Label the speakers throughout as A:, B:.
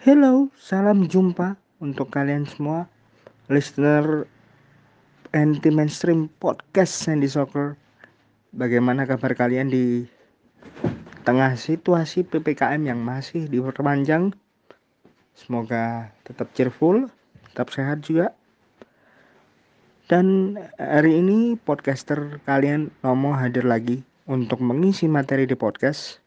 A: Hello, salam jumpa untuk kalian semua listener anti mainstream podcast Sandy Soccer. Bagaimana kabar kalian di tengah situasi PPKM yang masih diperpanjang? Semoga tetap cheerful, tetap sehat juga. Dan hari ini podcaster kalian Nomo hadir lagi untuk mengisi materi di podcast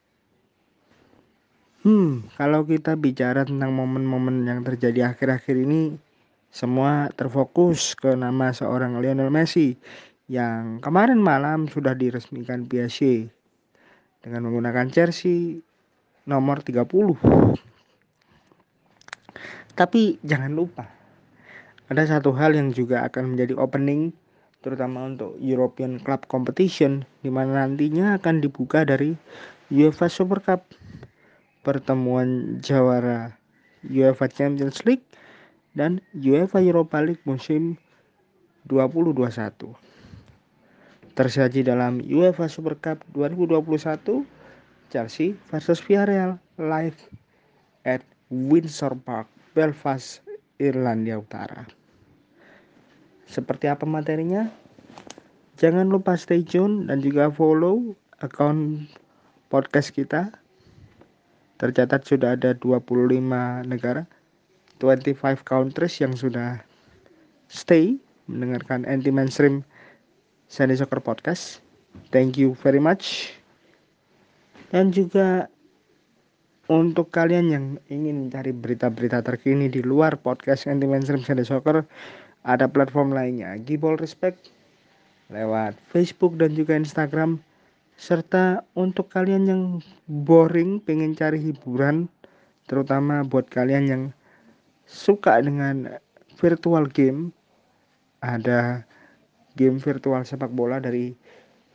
A: Hmm, kalau kita bicara tentang momen-momen yang terjadi akhir-akhir ini, semua terfokus ke nama seorang Lionel Messi yang kemarin malam sudah diresmikan PSG dengan menggunakan jersey nomor 30. Tapi jangan lupa, ada satu hal yang juga akan menjadi opening terutama untuk European Club Competition di mana nantinya akan dibuka dari UEFA Super Cup pertemuan jawara UEFA Champions League dan UEFA Europa League musim 2021. Tersaji dalam UEFA Super Cup 2021, Chelsea versus Villarreal live at Windsor Park, Belfast, Irlandia Utara. Seperti apa materinya? Jangan lupa stay tune dan juga follow akun podcast kita tercatat sudah ada 25 negara 25 countries yang sudah stay mendengarkan anti mainstream Sandy Soccer Podcast. Thank you very much. Dan juga untuk kalian yang ingin mencari berita-berita terkini di luar podcast anti mainstream Sandy Soccer ada platform lainnya Gibol Respect lewat Facebook dan juga Instagram serta untuk kalian yang boring pengen cari hiburan terutama buat kalian yang suka dengan virtual game ada game virtual sepak bola dari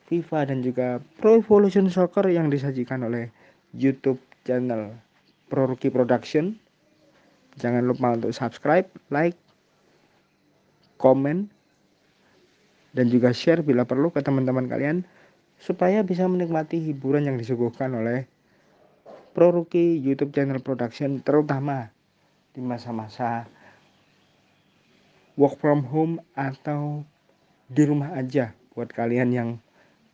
A: FIFA dan juga Pro Evolution Soccer yang disajikan oleh YouTube channel Pro Rookie Production. Jangan lupa untuk subscribe like komen dan juga share bila perlu ke teman-teman kalian supaya bisa menikmati hiburan yang disuguhkan oleh Pro Rookie YouTube channel production terutama di masa-masa work from home atau di rumah aja buat kalian yang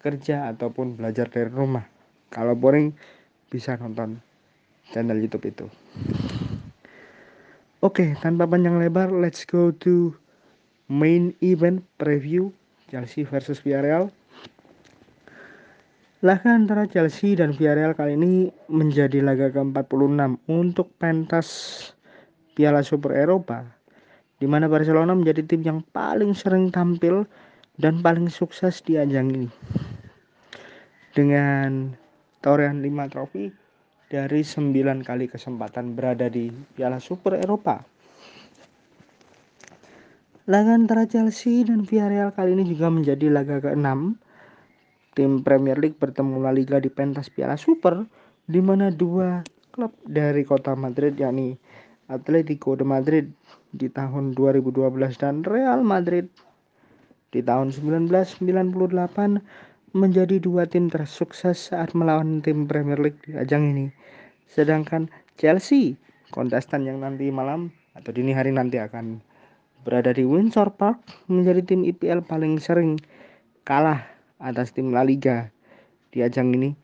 A: kerja ataupun belajar dari rumah. Kalau boring bisa nonton channel YouTube itu. Oke, tanpa panjang lebar, let's go to main event preview Chelsea versus Villarreal. Laga antara Chelsea dan Villarreal kali ini menjadi laga ke-46 untuk pentas Piala Super Eropa di mana Barcelona menjadi tim yang paling sering tampil dan paling sukses di ajang ini. Dengan torehan 5 trofi dari 9 kali kesempatan berada di Piala Super Eropa. Laga antara Chelsea dan Villarreal kali ini juga menjadi laga ke-6 tim Premier League bertemu La Liga di pentas Piala Super di mana dua klub dari kota Madrid yakni Atletico de Madrid di tahun 2012 dan Real Madrid di tahun 1998 menjadi dua tim tersukses saat melawan tim Premier League di ajang ini. Sedangkan Chelsea, kontestan yang nanti malam atau dini hari nanti akan berada di Windsor Park menjadi tim IPL paling sering kalah atas tim La Liga di ajang ini.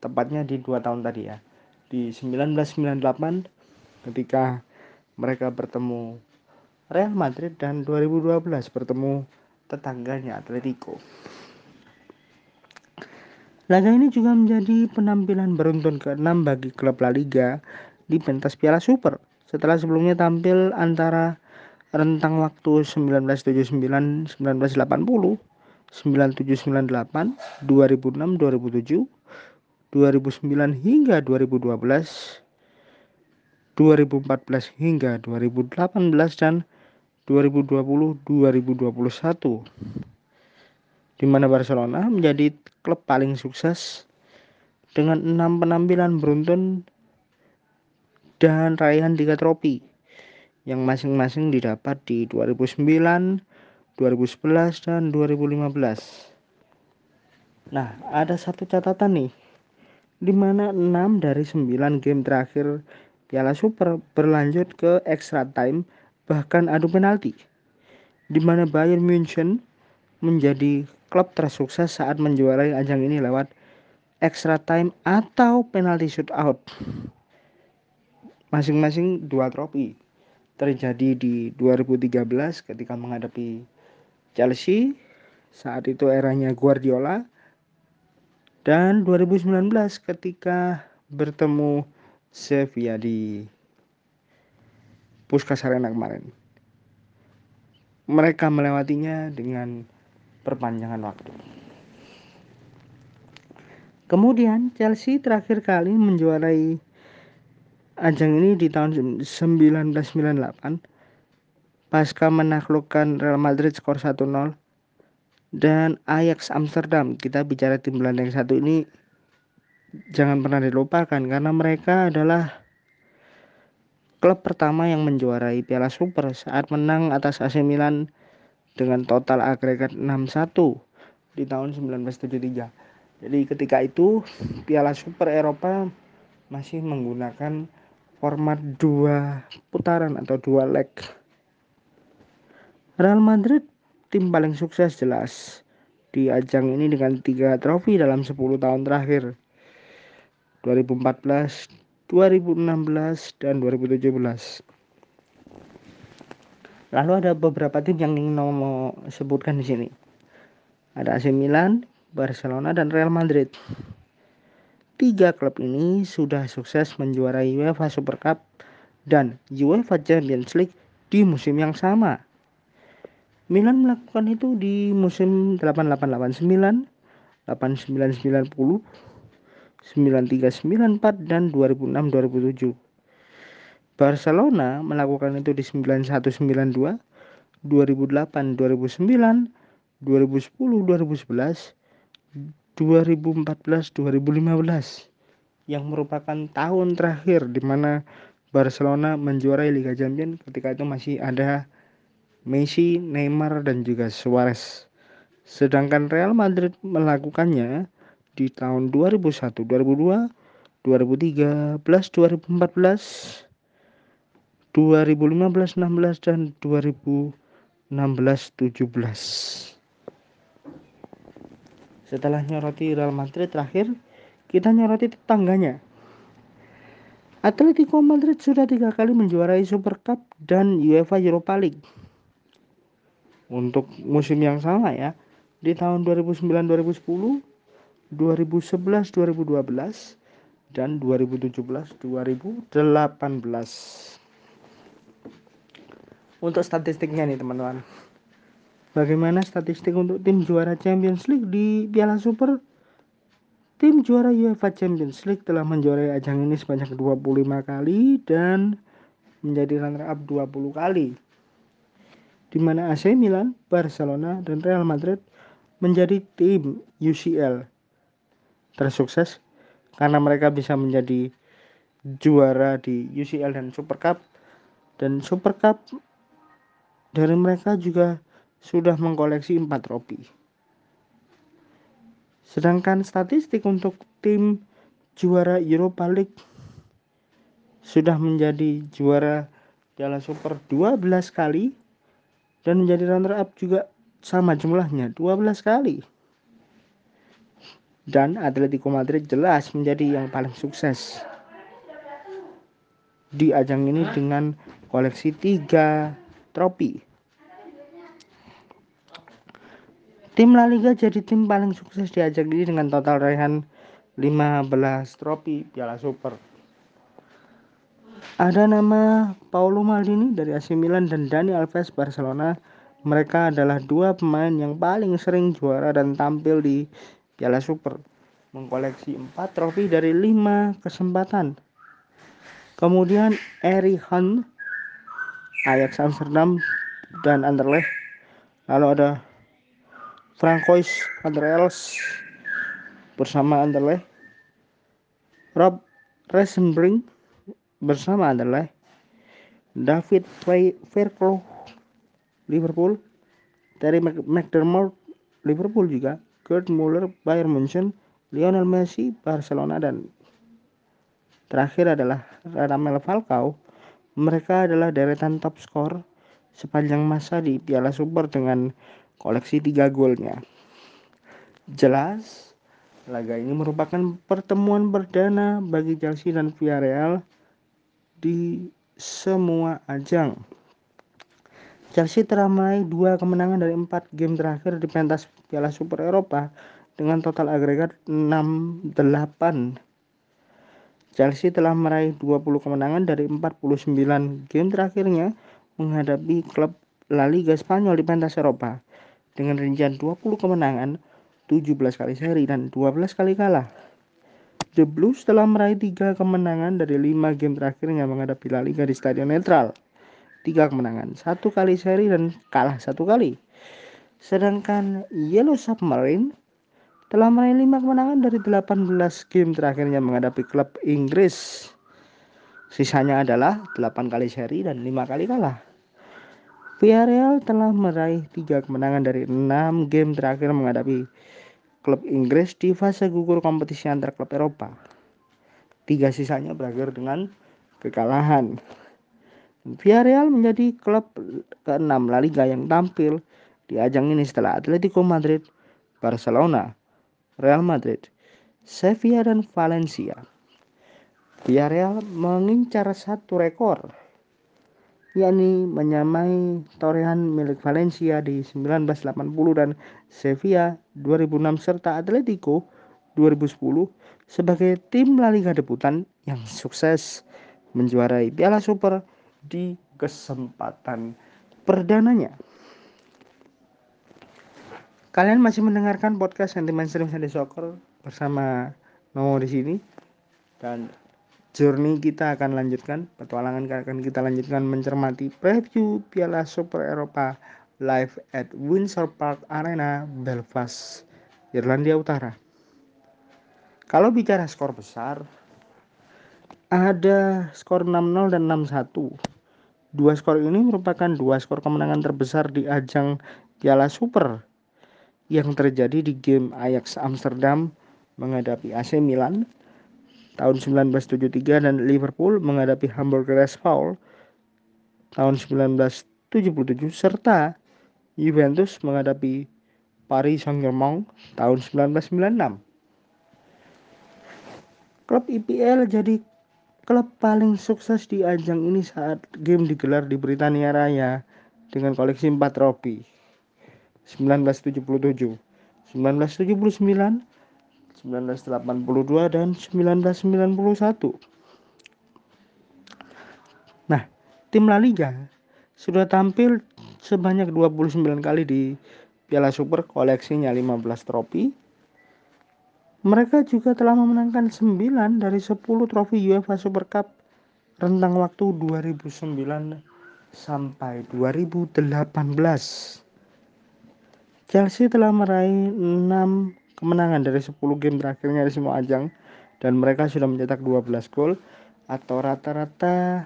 A: Tepatnya di dua tahun tadi ya. Di 1998 ketika mereka bertemu Real Madrid dan 2012 bertemu tetangganya Atletico. Laga ini juga menjadi penampilan beruntun ke-6 bagi klub La Liga di pentas Piala Super. Setelah sebelumnya tampil antara rentang waktu 1979-1980 9798, 2006, 2007, 2009 hingga 2012, 2014 hingga 2018 dan 2020 2021 di mana Barcelona menjadi klub paling sukses dengan enam penampilan beruntun dan raihan tiga trofi yang masing-masing didapat di 2009, 2011 dan 2015. Nah, ada satu catatan nih. Di mana 6 dari 9 game terakhir Piala Super berlanjut ke extra time bahkan adu penalti di mana Bayern Munchen menjadi klub tersukses saat menjuarai ajang ini lewat extra time atau penalti shootout. Masing-masing dua trofi terjadi di 2013 ketika menghadapi Chelsea saat itu eranya Guardiola dan 2019 ketika bertemu Sevilla di Puskas Arena kemarin. Mereka melewatinya dengan perpanjangan waktu. Kemudian Chelsea terakhir kali menjuarai ajang ini di tahun 1998 pasca menaklukkan Real Madrid skor 1-0 dan Ajax Amsterdam. Kita bicara tim Belanda yang satu ini jangan pernah dilupakan karena mereka adalah klub pertama yang menjuarai Piala Super saat menang atas AC Milan dengan total agregat 6-1 di tahun 1973. Jadi ketika itu Piala Super Eropa masih menggunakan format dua putaran atau dua leg. Real Madrid tim paling sukses jelas di ajang ini dengan tiga trofi dalam 10 tahun terakhir 2014, 2016, dan 2017. Lalu ada beberapa tim yang ingin mau sebutkan di sini. Ada AC Milan, Barcelona, dan Real Madrid. Tiga klub ini sudah sukses menjuarai UEFA Super Cup dan UEFA Champions League di musim yang sama. Milan melakukan itu di musim 8889, 8990, 9394 dan 2006-2007. Barcelona melakukan itu di 9192, 2008, 2009, 2010, 2011, 2014 2015 yang merupakan tahun terakhir di mana Barcelona menjuarai Liga Champions ketika itu masih ada Messi, Neymar dan juga Suarez. Sedangkan Real Madrid melakukannya di tahun 2001, 2002, 2013, 2014, 2015, 16 dan 2016, 17. Setelah nyoroti Real Madrid terakhir, kita nyoroti tetangganya. Atletico Madrid sudah tiga kali menjuarai Super Cup dan UEFA Europa League. Untuk musim yang sama ya, di tahun 2009-2010, 2011-2012, dan 2017-2018. Untuk statistiknya nih teman-teman. Bagaimana statistik untuk tim juara Champions League di Piala Super? Tim juara UEFA Champions League telah menjuarai ajang ini sebanyak 25 kali dan menjadi runner up 20 kali. Di mana AC Milan, Barcelona, dan Real Madrid menjadi tim UCL tersukses karena mereka bisa menjadi juara di UCL dan Super Cup dan Super Cup dari mereka juga sudah mengkoleksi 4 trofi. Sedangkan statistik untuk tim juara Europa League sudah menjadi juara Piala Super 12 kali dan menjadi runner up juga sama jumlahnya 12 kali. Dan Atletico Madrid jelas menjadi yang paling sukses di ajang ini dengan koleksi 3 trofi. Tim La Liga jadi tim paling sukses di ajang ini dengan total raihan 15 trofi Piala Super. Ada nama Paulo Maldini dari AC Milan dan Dani Alves Barcelona. Mereka adalah dua pemain yang paling sering juara dan tampil di Piala Super. Mengkoleksi 4 trofi dari 5 kesempatan. Kemudian Eri Hunt, Ajax Amsterdam dan Anderlecht. Lalu ada Francois Andreels bersama Anderlecht, Rob Resenbrink bersama Anderlecht, David Fairclough Liverpool, Terry McDermott Liverpool juga, Kurt Muller Bayern Munchen, Lionel Messi Barcelona dan terakhir adalah Radamel Falcao. Mereka adalah deretan top skor sepanjang masa di Piala Super dengan koleksi 3 golnya. Jelas, laga ini merupakan pertemuan perdana bagi Chelsea dan Villarreal di semua ajang. Chelsea telah meraih dua kemenangan dari empat game terakhir di pentas Piala Super Eropa dengan total agregat 6-8. Chelsea telah meraih 20 kemenangan dari 49 game terakhirnya menghadapi klub La Liga Spanyol di pentas Eropa dengan rincian 20 kemenangan, 17 kali seri dan 12 kali kalah. The Blues telah meraih 3 kemenangan dari 5 game terakhirnya menghadapi La Liga di stadion netral tiga kemenangan, satu kali seri dan kalah satu kali. Sedangkan Yellow Submarine telah meraih lima kemenangan dari 18 game terakhirnya menghadapi klub Inggris. Sisanya adalah 8 kali seri dan 5 kali kalah. Villarreal telah meraih 3 kemenangan dari 6 game terakhir menghadapi klub Inggris di fase gugur kompetisi antar klub Eropa. Tiga sisanya berakhir dengan kekalahan. Villarreal menjadi klub ke-6 La Liga yang tampil di ajang ini setelah Atletico Madrid, Barcelona, Real Madrid, Sevilla dan Valencia. Villarreal mengincar satu rekor yakni menyamai torehan milik Valencia di 1980 dan Sevilla 2006 serta Atletico 2010 sebagai tim La Liga debutan yang sukses menjuarai Piala Super di kesempatan perdananya. Kalian masih mendengarkan podcast Sentimen Stream Sunday Soccer bersama Nomo di sini dan journey kita akan lanjutkan petualangan akan kita lanjutkan mencermati preview Piala Super Eropa live at Windsor Park Arena Belfast Irlandia Utara. Kalau bicara skor besar ada skor 6-0 dan 6-1 Dua skor ini merupakan dua skor kemenangan terbesar di ajang Piala Super yang terjadi di game Ajax Amsterdam menghadapi AC Milan tahun 1973 dan Liverpool menghadapi Hamburg Foul tahun 1977 serta Juventus menghadapi Paris Saint-Germain tahun 1996. Klub IPL jadi klub paling sukses di ajang ini saat game digelar di Britania Raya dengan koleksi 4 trofi 1977, 1979, 1982 dan 1991. Nah, tim La Liga sudah tampil sebanyak 29 kali di Piala Super koleksinya 15 trofi mereka juga telah memenangkan 9 dari 10 trofi UEFA Super Cup rentang waktu 2009 sampai 2018. Chelsea telah meraih 6 kemenangan dari 10 game terakhirnya di semua ajang dan mereka sudah mencetak 12 gol atau rata-rata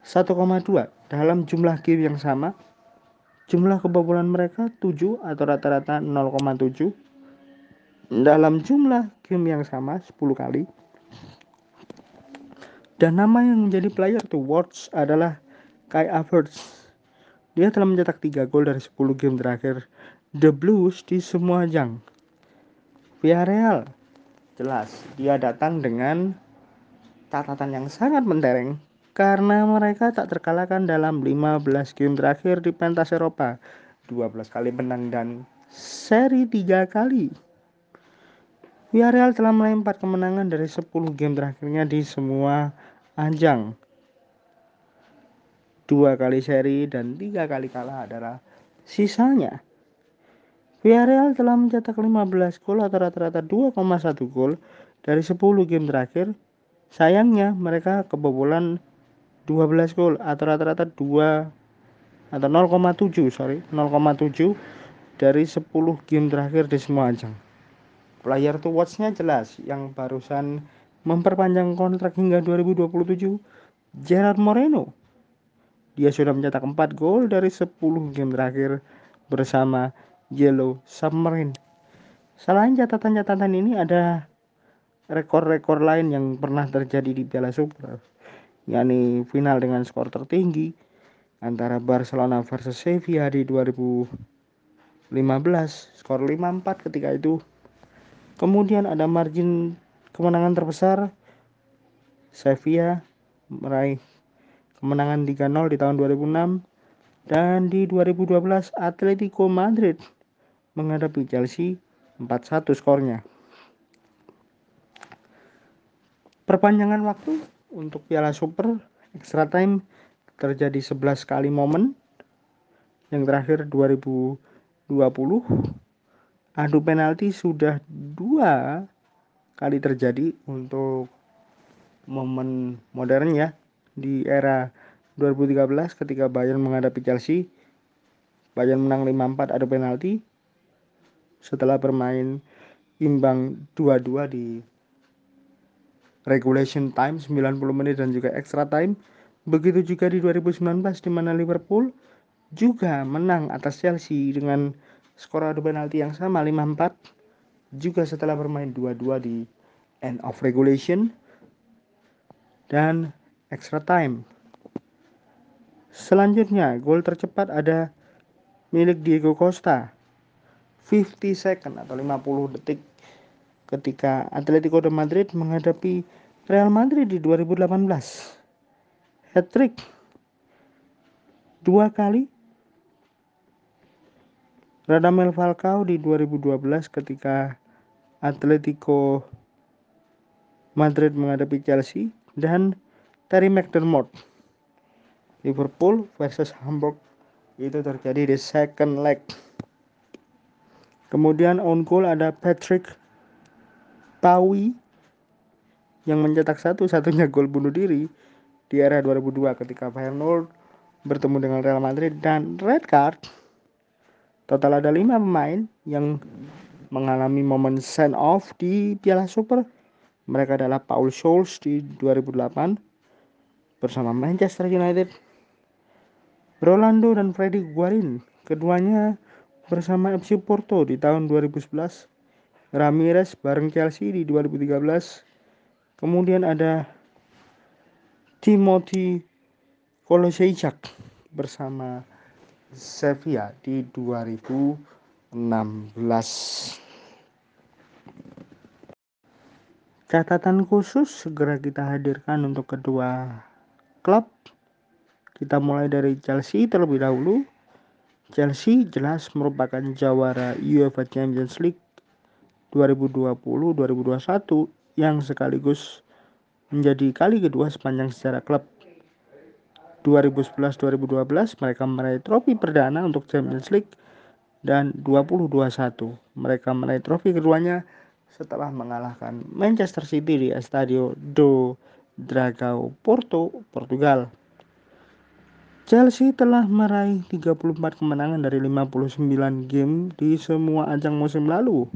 A: 1,2 dalam jumlah game yang sama. Jumlah kebobolan mereka 7 atau rata-rata 0,7 dalam jumlah game yang sama 10 kali. Dan nama yang menjadi player to watch adalah Kai Havertz. Dia telah mencetak 3 gol dari 10 game terakhir The Blues di semua ajang. Villarreal jelas dia datang dengan catatan yang sangat mentereng karena mereka tak terkalahkan dalam 15 game terakhir di pentas Eropa. 12 kali menang dan seri 3 kali. Villarreal telah 4 kemenangan dari 10 game terakhirnya di semua ajang. Dua kali seri dan tiga kali kalah adalah sisanya. Villarreal telah mencetak 15 gol atau rata-rata 2,1 gol dari 10 game terakhir. Sayangnya mereka kebobolan 12 gol atau rata-rata 2 atau 0,7 sorry 0,7 dari 10 game terakhir di semua ajang. Player to watch-nya jelas yang barusan memperpanjang kontrak hingga 2027 Gerard Moreno. Dia sudah mencetak 4 gol dari 10 game terakhir bersama Yellow Submarine. Selain catatan-catatan ini ada rekor-rekor lain yang pernah terjadi di Piala Super. Yakni final dengan skor tertinggi antara Barcelona versus Sevilla di 2015 skor 5-4 ketika itu. Kemudian ada margin kemenangan terbesar. Sevilla meraih kemenangan 3-0 di tahun 2006 dan di 2012 Atletico Madrid menghadapi Chelsea 4-1 skornya. Perpanjangan waktu untuk Piala Super extra time terjadi 11 kali momen. Yang terakhir 2020 adu penalti sudah dua kali terjadi untuk momen modern ya di era 2013 ketika Bayern menghadapi Chelsea. Bayern menang 5-4 adu penalti setelah bermain imbang 2-2 di regulation time 90 menit dan juga extra time. Begitu juga di 2019 di mana Liverpool juga menang atas Chelsea dengan skor adu penalti yang sama 5-4 juga setelah bermain 2-2 di end of regulation dan extra time. Selanjutnya, gol tercepat ada milik Diego Costa. 50 second atau 50 detik ketika Atletico de Madrid menghadapi Real Madrid di 2018. Hat-trick dua kali Radamel Falcao di 2012 ketika Atletico Madrid menghadapi Chelsea dan Terry McDermott Liverpool versus Hamburg itu terjadi di second leg. Kemudian on goal ada Patrick Pawi yang mencetak satu-satunya gol bunuh diri di era 2002 ketika Feyenoord bertemu dengan Real Madrid dan red card. Total ada lima pemain yang mengalami momen send off di Piala Super. Mereka adalah Paul Scholes di 2008 bersama Manchester United, Rolando dan Freddy Guarin, keduanya bersama FC Porto di tahun 2011, Ramirez bareng Chelsea di 2013, kemudian ada Timothy Kolosejak bersama Sevilla di 2016. Catatan khusus segera kita hadirkan untuk kedua klub kita mulai dari Chelsea terlebih dahulu. Chelsea jelas merupakan jawara UEFA Champions League 2020-2021 yang sekaligus menjadi kali kedua sepanjang sejarah klub. 2011-2012 mereka meraih trofi perdana untuk Champions League dan 2021 mereka meraih trofi keduanya setelah mengalahkan Manchester City di Estadio do Dragão Porto, Portugal. Chelsea telah meraih 34 kemenangan dari 59 game di semua ajang musim lalu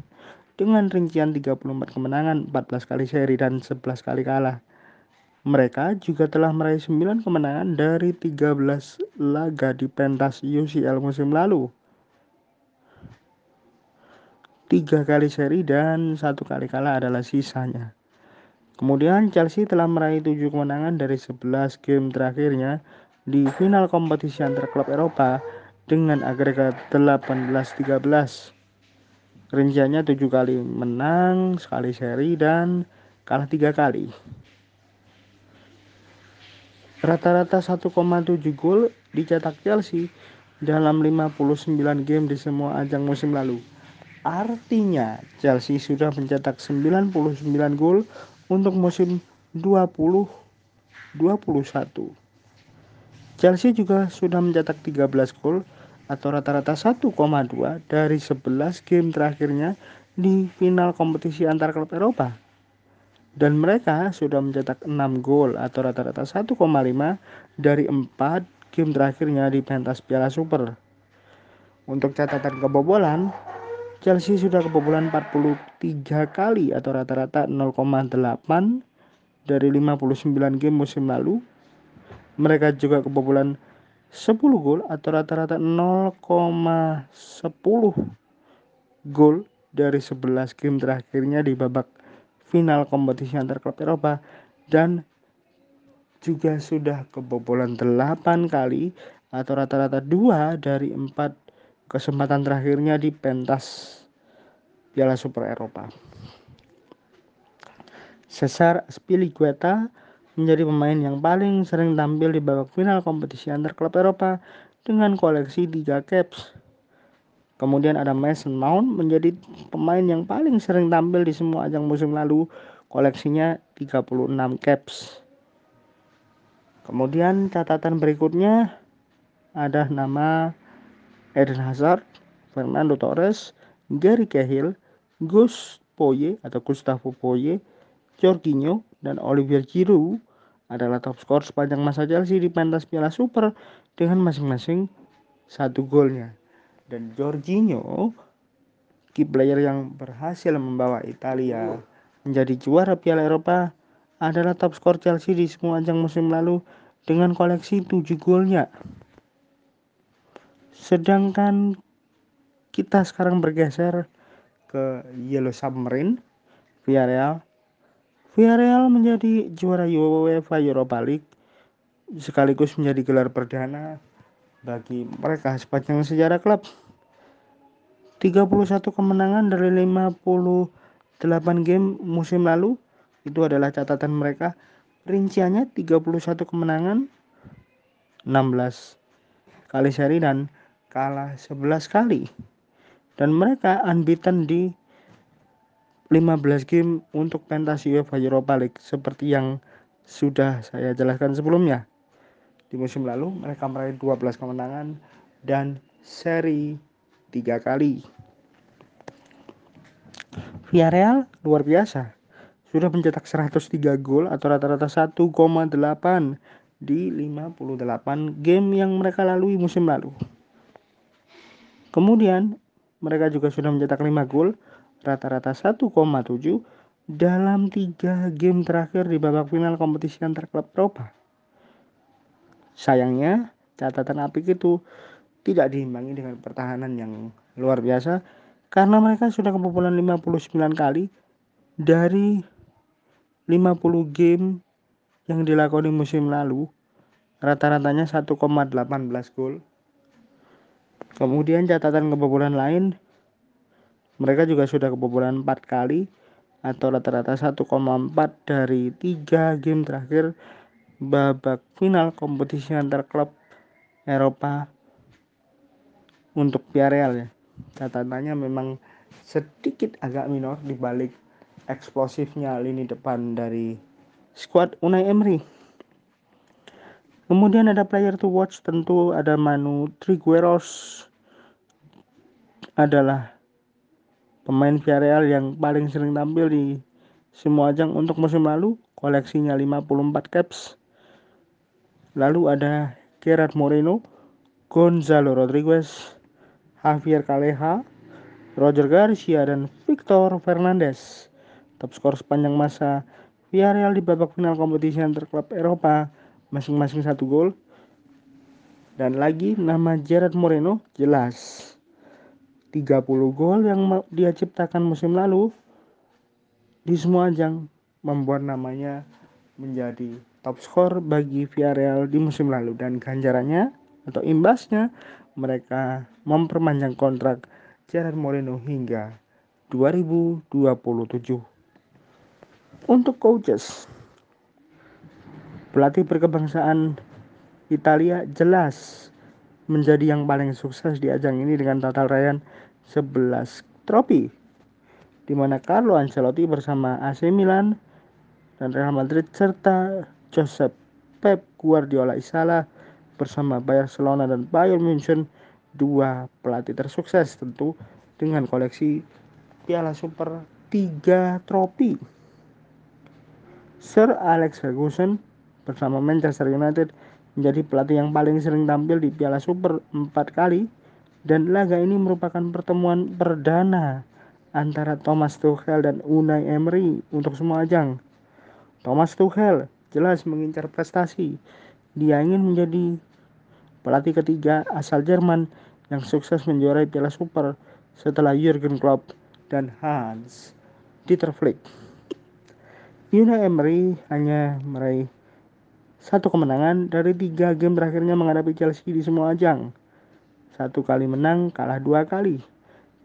A: dengan rincian 34 kemenangan, 14 kali seri dan 11 kali kalah. Mereka juga telah meraih 9 kemenangan dari 13 laga di pentas UCL musim lalu. Tiga kali seri dan satu kali kalah adalah sisanya. Kemudian Chelsea telah meraih 7 kemenangan dari 11 game terakhirnya di final kompetisi antar klub Eropa dengan agregat 18-13. Rinciannya 7 kali menang, sekali seri dan kalah 3 kali. Rata-rata 1,7 gol dicetak Chelsea dalam 59 game di semua ajang musim lalu. Artinya Chelsea sudah mencetak 99 gol untuk musim 20 21. Chelsea juga sudah mencetak 13 gol atau rata-rata 1,2 dari 11 game terakhirnya di final kompetisi antar klub Eropa. Dan mereka sudah mencetak 6 gol atau rata-rata 1,5 dari 4 game terakhirnya di pentas Piala Super. Untuk catatan kebobolan, Chelsea sudah kebobolan 43 kali atau rata-rata 0,8 dari 59 game musim lalu mereka juga kebobolan 10 gol atau rata-rata 0,10 gol dari 11 game terakhirnya di babak final kompetisi antar klub Eropa dan juga sudah kebobolan 8 kali atau rata-rata dua dari empat kesempatan terakhirnya di pentas Piala Super Eropa. Cesar Spilicueta menjadi pemain yang paling sering tampil di babak final kompetisi antar klub Eropa dengan koleksi 3 caps. Kemudian ada Mason Mount menjadi pemain yang paling sering tampil di semua ajang musim lalu, koleksinya 36 caps. Kemudian catatan berikutnya ada nama Eden Hazard, Fernando Torres, Gary Cahill, Gus Poye atau Gustavo Poye, Jorginho, dan Olivier Giroud adalah top skor sepanjang masa Chelsea di pentas Piala Super dengan masing-masing satu golnya dan Jorginho key player yang berhasil membawa Italia menjadi juara Piala Eropa adalah top skor Chelsea di semua ajang musim lalu dengan koleksi 7 golnya. Sedangkan kita sekarang bergeser ke Yellow Submarine Villarreal. Villarreal menjadi juara UEFA Europa League sekaligus menjadi gelar perdana bagi mereka sepanjang sejarah klub. 31 kemenangan dari 58 game musim lalu itu adalah catatan mereka. Rinciannya 31 kemenangan, 16 kali seri dan kalah 11 kali. Dan mereka unbeaten di 15 game untuk pentas UEFA Europa League seperti yang sudah saya jelaskan sebelumnya. Di musim lalu mereka meraih 12 kemenangan dan seri tiga kali. Villarreal luar biasa. Sudah mencetak 103 gol atau rata-rata 1,8 di 58 game yang mereka lalui musim lalu. Kemudian mereka juga sudah mencetak 5 gol rata-rata 1,7 dalam 3 game terakhir di babak final kompetisi antar klub Eropa. Sayangnya, catatan apik itu tidak diimbangi dengan pertahanan yang luar biasa karena mereka sudah kebobolan 59 kali dari 50 game yang dilakoni musim lalu rata-ratanya 1,18 gol kemudian catatan kebobolan lain mereka juga sudah kebobolan 4 kali atau rata-rata 1,4 dari 3 game terakhir babak final kompetisi antar klub Eropa untuk Villarreal ya. Catatannya memang sedikit agak minor dibalik eksplosifnya lini depan dari skuad Unai Emery. Kemudian ada player to watch tentu ada Manu Trigueros adalah pemain Villarreal yang paling sering tampil di semua ajang untuk musim lalu koleksinya 54 caps Lalu ada Gerard Moreno, Gonzalo Rodriguez, Javier Caleja, Roger Garcia, dan Victor Fernandez. Top skor sepanjang masa Villarreal di babak final kompetisi antar klub Eropa masing-masing satu gol. Dan lagi nama Gerard Moreno jelas 30 gol yang dia ciptakan musim lalu di semua ajang membuat namanya menjadi top skor bagi Villarreal di musim lalu dan ganjarannya atau imbasnya mereka memperpanjang kontrak Gerard Moreno hingga 2027. Untuk coaches, pelatih berkebangsaan Italia jelas menjadi yang paling sukses di ajang ini dengan total raihan 11 trofi di mana Carlo Ancelotti bersama AC Milan dan Real Madrid serta Josep Pep Guardiola Isala bersama Barcelona dan Bayern Munchen dua pelatih tersukses tentu dengan koleksi Piala Super 3 trofi. Sir Alex Ferguson bersama Manchester United menjadi pelatih yang paling sering tampil di Piala Super 4 kali dan laga ini merupakan pertemuan perdana antara Thomas Tuchel dan Unai Emery untuk semua ajang. Thomas Tuchel jelas mengincar prestasi. Dia ingin menjadi pelatih ketiga asal Jerman yang sukses menjuarai Piala Super setelah Jurgen Klopp dan Hans Dieter Flick. Unai Emery hanya meraih satu kemenangan dari tiga game terakhirnya menghadapi Chelsea di semua ajang. Satu kali menang, kalah dua kali.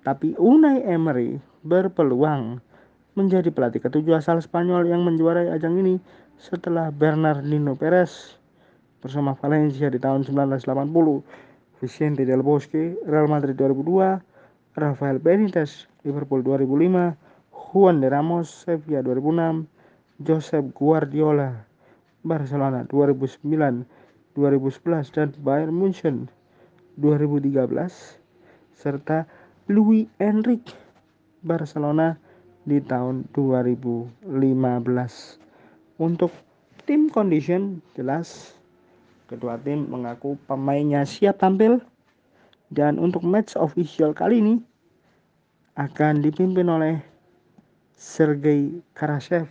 A: Tapi Unai Emery berpeluang menjadi pelatih ketujuh asal Spanyol yang menjuarai ajang ini setelah Bernardino Perez bersama Valencia di tahun 1980, Vicente Del Bosque, Real Madrid 2002, Rafael Benitez, Liverpool 2005, Juan de Ramos, Sevilla 2006, Josep Guardiola, Barcelona 2009, 2011 dan Bayern Munchen 2013 serta Luis Enrique Barcelona di tahun 2015. Untuk tim condition jelas kedua tim mengaku pemainnya siap tampil dan untuk match official kali ini akan dipimpin oleh Sergei Karashev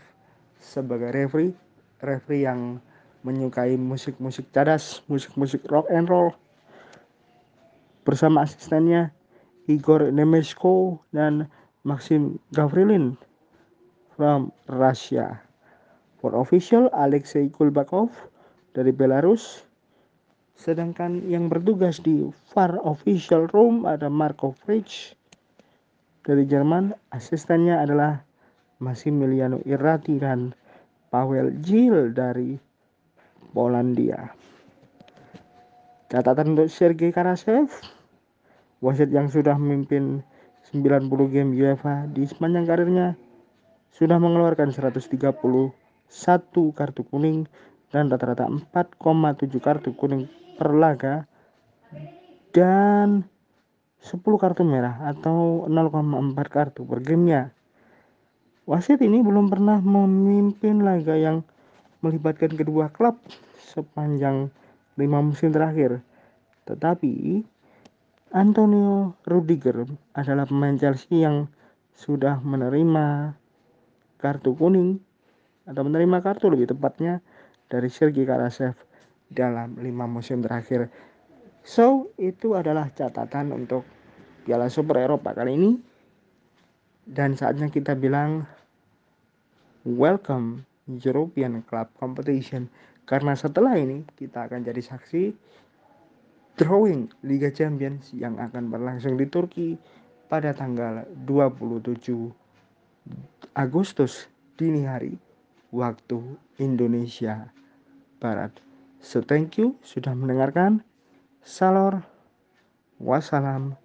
A: sebagai referee referee yang menyukai musik-musik cadas, musik-musik rock and roll bersama asistennya Igor Nemeshko dan Maxim Gavrilin from Russia. For official Alexei Kulbakov dari Belarus. Sedangkan yang bertugas di VAR official room ada Marco Fritsch dari Jerman. Asistennya adalah Massimiliano Irrati dan Pavel Gil dari Polandia. Catatan untuk Sergei Karasev, wasit yang sudah memimpin 90 game UEFA di sepanjang karirnya sudah mengeluarkan 131 kartu kuning dan rata-rata 4,7 kartu kuning per laga dan 10 kartu merah atau 0,4 kartu per gamenya. Wasit ini belum pernah memimpin laga yang melibatkan kedua klub sepanjang lima musim terakhir. Tetapi Antonio Rudiger adalah pemain Chelsea yang sudah menerima kartu kuning atau menerima kartu lebih tepatnya dari Sergei Karasev dalam lima musim terakhir. So, itu adalah catatan untuk Piala Super Eropa kali ini dan saatnya kita bilang welcome European Club Competition karena setelah ini kita akan jadi saksi drawing Liga Champions yang akan berlangsung di Turki pada tanggal 27 Agustus dini hari waktu Indonesia Barat. So thank you sudah mendengarkan. Salor. Wassalam.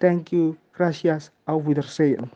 A: Thank you. Gracias. Auf Wiedersehen.